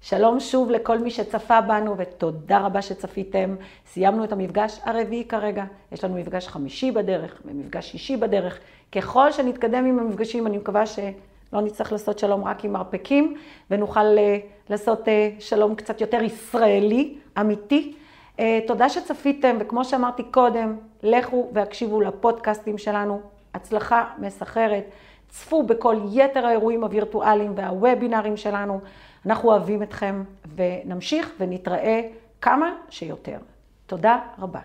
שלום שוב לכל מי שצפה בנו, ותודה רבה שצפיתם. סיימנו את המפגש הרביעי כרגע. יש לנו מפגש חמישי בדרך ומפגש שישי בדרך. ככל שנתקדם עם המפגשים, אני מקווה שלא נצטרך לעשות שלום רק עם מרפקים, ונוכל לעשות שלום קצת יותר ישראלי, אמיתי. תודה שצפיתם, וכמו שאמרתי קודם, לכו והקשיבו לפודקאסטים שלנו. הצלחה מסחרת. צפו בכל יתר האירועים הווירטואליים והוובינרים שלנו. אנחנו אוהבים אתכם ונמשיך ונתראה כמה שיותר. תודה רבה.